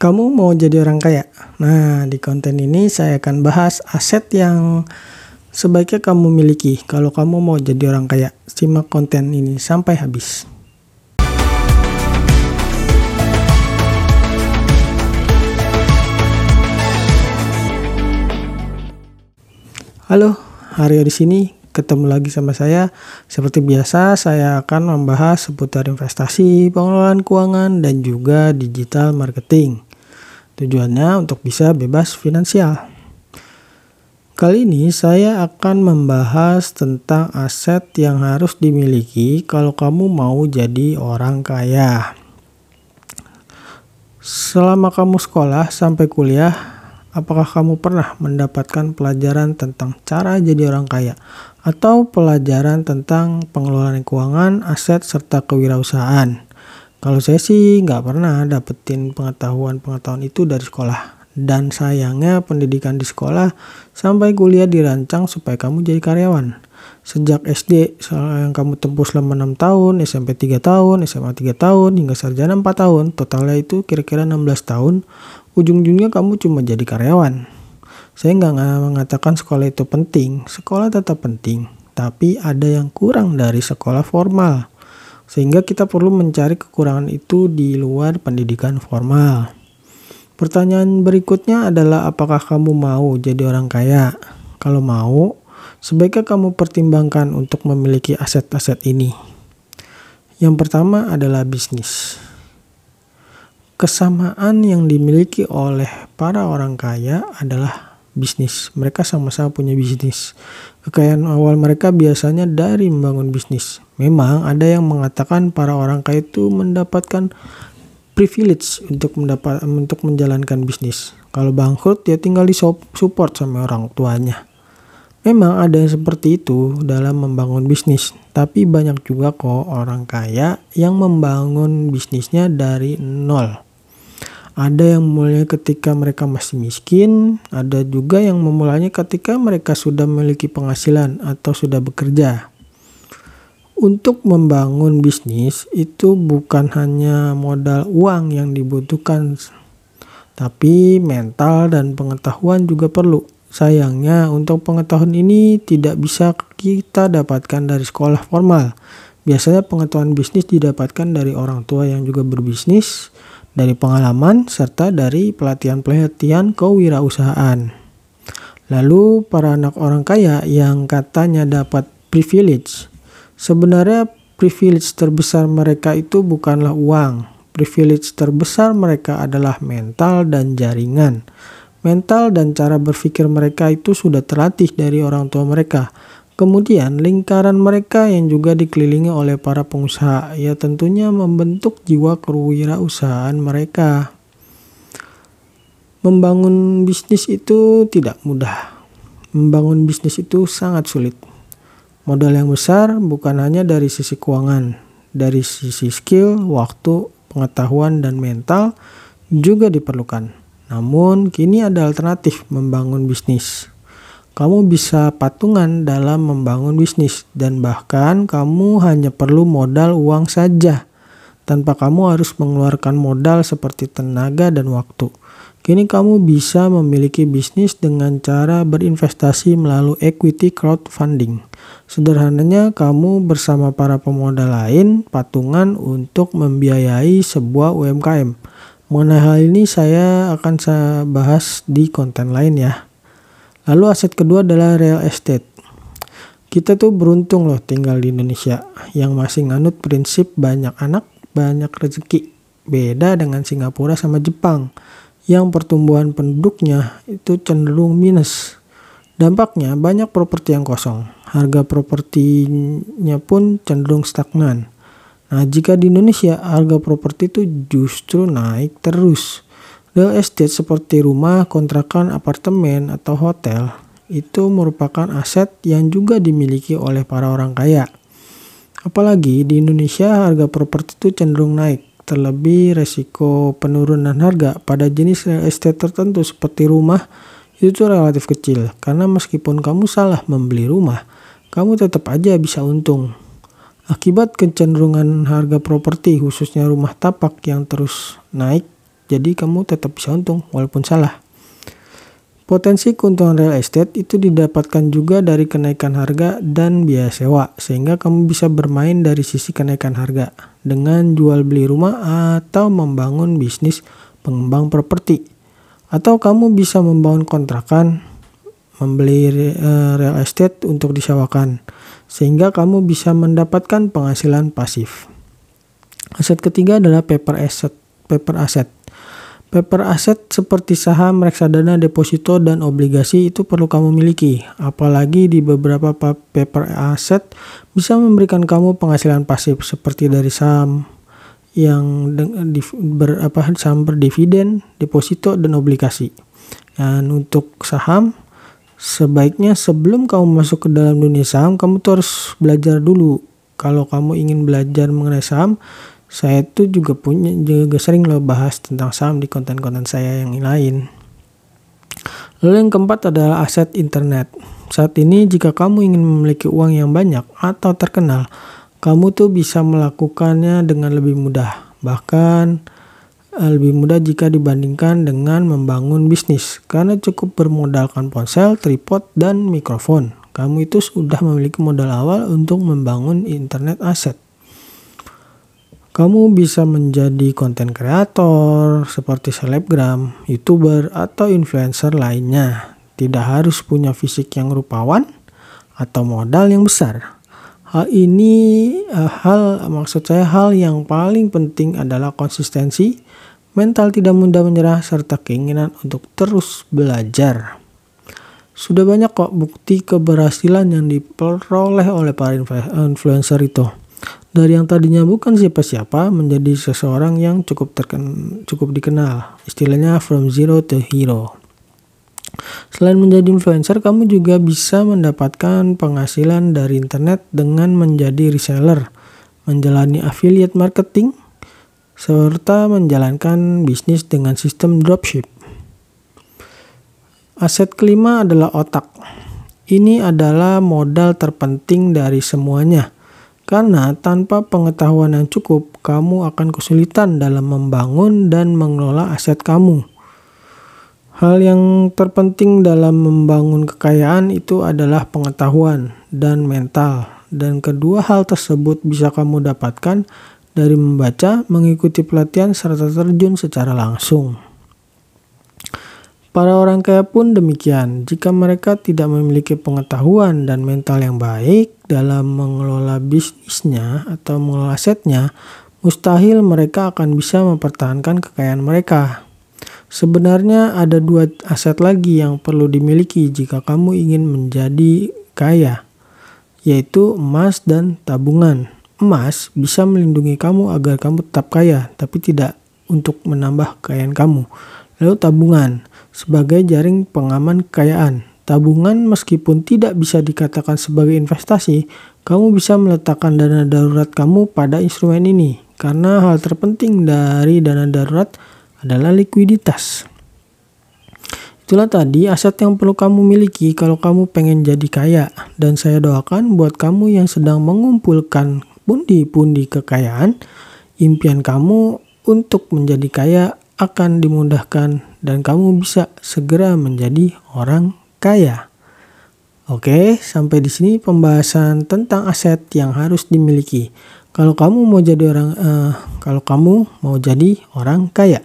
Kamu mau jadi orang kaya? Nah, di konten ini saya akan bahas aset yang sebaiknya kamu miliki kalau kamu mau jadi orang kaya. Simak konten ini sampai habis. Halo, Haryo di sini. Ketemu lagi sama saya. Seperti biasa, saya akan membahas seputar investasi, pengelolaan keuangan, dan juga digital marketing. Tujuannya untuk bisa bebas finansial. Kali ini saya akan membahas tentang aset yang harus dimiliki kalau kamu mau jadi orang kaya. Selama kamu sekolah sampai kuliah, apakah kamu pernah mendapatkan pelajaran tentang cara jadi orang kaya atau pelajaran tentang pengelolaan keuangan, aset, serta kewirausahaan? Kalau saya sih nggak pernah dapetin pengetahuan-pengetahuan itu dari sekolah. Dan sayangnya pendidikan di sekolah sampai kuliah dirancang supaya kamu jadi karyawan. Sejak SD yang kamu tempuh selama 6 tahun, SMP 3 tahun, SMA 3 tahun, hingga sarjana 4 tahun, totalnya itu kira-kira 16 tahun, ujung-ujungnya kamu cuma jadi karyawan. Saya nggak mengatakan sekolah itu penting, sekolah tetap penting, tapi ada yang kurang dari sekolah formal. Sehingga kita perlu mencari kekurangan itu di luar pendidikan formal. Pertanyaan berikutnya adalah apakah kamu mau jadi orang kaya? Kalau mau, sebaiknya kamu pertimbangkan untuk memiliki aset-aset ini. Yang pertama adalah bisnis. Kesamaan yang dimiliki oleh para orang kaya adalah bisnis. Mereka sama-sama punya bisnis. Kekayaan awal mereka biasanya dari membangun bisnis. Memang ada yang mengatakan para orang kaya itu mendapatkan privilege untuk mendapat untuk menjalankan bisnis. Kalau bangkrut dia tinggal di support sama orang tuanya. Memang ada yang seperti itu dalam membangun bisnis, tapi banyak juga kok orang kaya yang membangun bisnisnya dari nol. Ada yang memulainya ketika mereka masih miskin, ada juga yang memulainya ketika mereka sudah memiliki penghasilan atau sudah bekerja. Untuk membangun bisnis itu bukan hanya modal uang yang dibutuhkan, tapi mental dan pengetahuan juga perlu. Sayangnya, untuk pengetahuan ini tidak bisa kita dapatkan dari sekolah formal. Biasanya pengetahuan bisnis didapatkan dari orang tua yang juga berbisnis, dari pengalaman, serta dari pelatihan-pelatihan kewirausahaan. Lalu para anak orang kaya yang katanya dapat privilege, sebenarnya privilege terbesar mereka itu bukanlah uang. Privilege terbesar mereka adalah mental dan jaringan. Mental dan cara berpikir mereka itu sudah terlatih dari orang tua mereka Kemudian lingkaran mereka yang juga dikelilingi oleh para pengusaha ya tentunya membentuk jiwa kewirausahaan mereka. Membangun bisnis itu tidak mudah. Membangun bisnis itu sangat sulit. Modal yang besar bukan hanya dari sisi keuangan, dari sisi skill, waktu, pengetahuan, dan mental juga diperlukan. Namun, kini ada alternatif membangun bisnis kamu bisa patungan dalam membangun bisnis dan bahkan kamu hanya perlu modal uang saja tanpa kamu harus mengeluarkan modal seperti tenaga dan waktu. Kini kamu bisa memiliki bisnis dengan cara berinvestasi melalui equity crowdfunding. Sederhananya, kamu bersama para pemodal lain patungan untuk membiayai sebuah UMKM. Mengenai hal ini saya akan saya bahas di konten lain ya. Lalu aset kedua adalah real estate. Kita tuh beruntung loh tinggal di Indonesia yang masih nganut prinsip banyak anak, banyak rezeki. Beda dengan Singapura sama Jepang yang pertumbuhan penduduknya itu cenderung minus. Dampaknya banyak properti yang kosong. Harga propertinya pun cenderung stagnan. Nah, jika di Indonesia harga properti itu justru naik terus. Real estate seperti rumah, kontrakan, apartemen, atau hotel itu merupakan aset yang juga dimiliki oleh para orang kaya. Apalagi di Indonesia harga properti itu cenderung naik, terlebih resiko penurunan harga pada jenis real estate tertentu seperti rumah itu relatif kecil karena meskipun kamu salah membeli rumah, kamu tetap aja bisa untung. Akibat kecenderungan harga properti khususnya rumah tapak yang terus naik jadi kamu tetap bisa untung walaupun salah. Potensi keuntungan real estate itu didapatkan juga dari kenaikan harga dan biaya sewa, sehingga kamu bisa bermain dari sisi kenaikan harga dengan jual beli rumah atau membangun bisnis pengembang properti. Atau kamu bisa membangun kontrakan, membeli eh, real estate untuk disewakan, sehingga kamu bisa mendapatkan penghasilan pasif. Aset ketiga adalah paper asset. Paper asset Paper aset seperti saham, reksadana, deposito, dan obligasi itu perlu kamu miliki. Apalagi di beberapa paper aset bisa memberikan kamu penghasilan pasif seperti dari saham yang ber, apa, saham berdividen, deposito, dan obligasi. Dan untuk saham, sebaiknya sebelum kamu masuk ke dalam dunia saham, kamu harus belajar dulu. Kalau kamu ingin belajar mengenai saham, saya tuh juga punya juga sering lo bahas tentang saham di konten-konten saya yang lain. Lalu yang keempat adalah aset internet. Saat ini jika kamu ingin memiliki uang yang banyak atau terkenal, kamu tuh bisa melakukannya dengan lebih mudah. Bahkan eh, lebih mudah jika dibandingkan dengan membangun bisnis karena cukup bermodalkan ponsel, tripod, dan mikrofon. Kamu itu sudah memiliki modal awal untuk membangun internet aset. Kamu bisa menjadi konten kreator seperti selebgram, youtuber, atau influencer lainnya. Tidak harus punya fisik yang rupawan atau modal yang besar. Hal ini uh, hal maksud saya hal yang paling penting adalah konsistensi, mental tidak mudah menyerah serta keinginan untuk terus belajar. Sudah banyak kok bukti keberhasilan yang diperoleh oleh para influencer itu dari yang tadinya bukan siapa-siapa menjadi seseorang yang cukup terken, cukup dikenal. Istilahnya from zero to hero. Selain menjadi influencer, kamu juga bisa mendapatkan penghasilan dari internet dengan menjadi reseller, menjalani affiliate marketing, serta menjalankan bisnis dengan sistem dropship. Aset kelima adalah otak. Ini adalah modal terpenting dari semuanya karena tanpa pengetahuan yang cukup, kamu akan kesulitan dalam membangun dan mengelola aset kamu. Hal yang terpenting dalam membangun kekayaan itu adalah pengetahuan dan mental, dan kedua hal tersebut bisa kamu dapatkan dari membaca, mengikuti pelatihan, serta terjun secara langsung. Para orang kaya pun demikian. Jika mereka tidak memiliki pengetahuan dan mental yang baik dalam mengelola bisnisnya atau mengelola asetnya, mustahil mereka akan bisa mempertahankan kekayaan mereka. Sebenarnya ada dua aset lagi yang perlu dimiliki jika kamu ingin menjadi kaya, yaitu emas dan tabungan. Emas bisa melindungi kamu agar kamu tetap kaya, tapi tidak untuk menambah kekayaan kamu. Lalu tabungan sebagai jaring pengaman kekayaan. Tabungan meskipun tidak bisa dikatakan sebagai investasi, kamu bisa meletakkan dana darurat kamu pada instrumen ini. Karena hal terpenting dari dana darurat adalah likuiditas. Itulah tadi aset yang perlu kamu miliki kalau kamu pengen jadi kaya. Dan saya doakan buat kamu yang sedang mengumpulkan pundi-pundi kekayaan, impian kamu untuk menjadi kaya akan dimudahkan dan kamu bisa segera menjadi orang kaya. Oke, sampai di sini pembahasan tentang aset yang harus dimiliki. Kalau kamu mau jadi orang, uh, kalau kamu mau jadi orang kaya.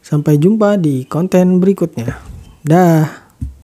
Sampai jumpa di konten berikutnya. Dah.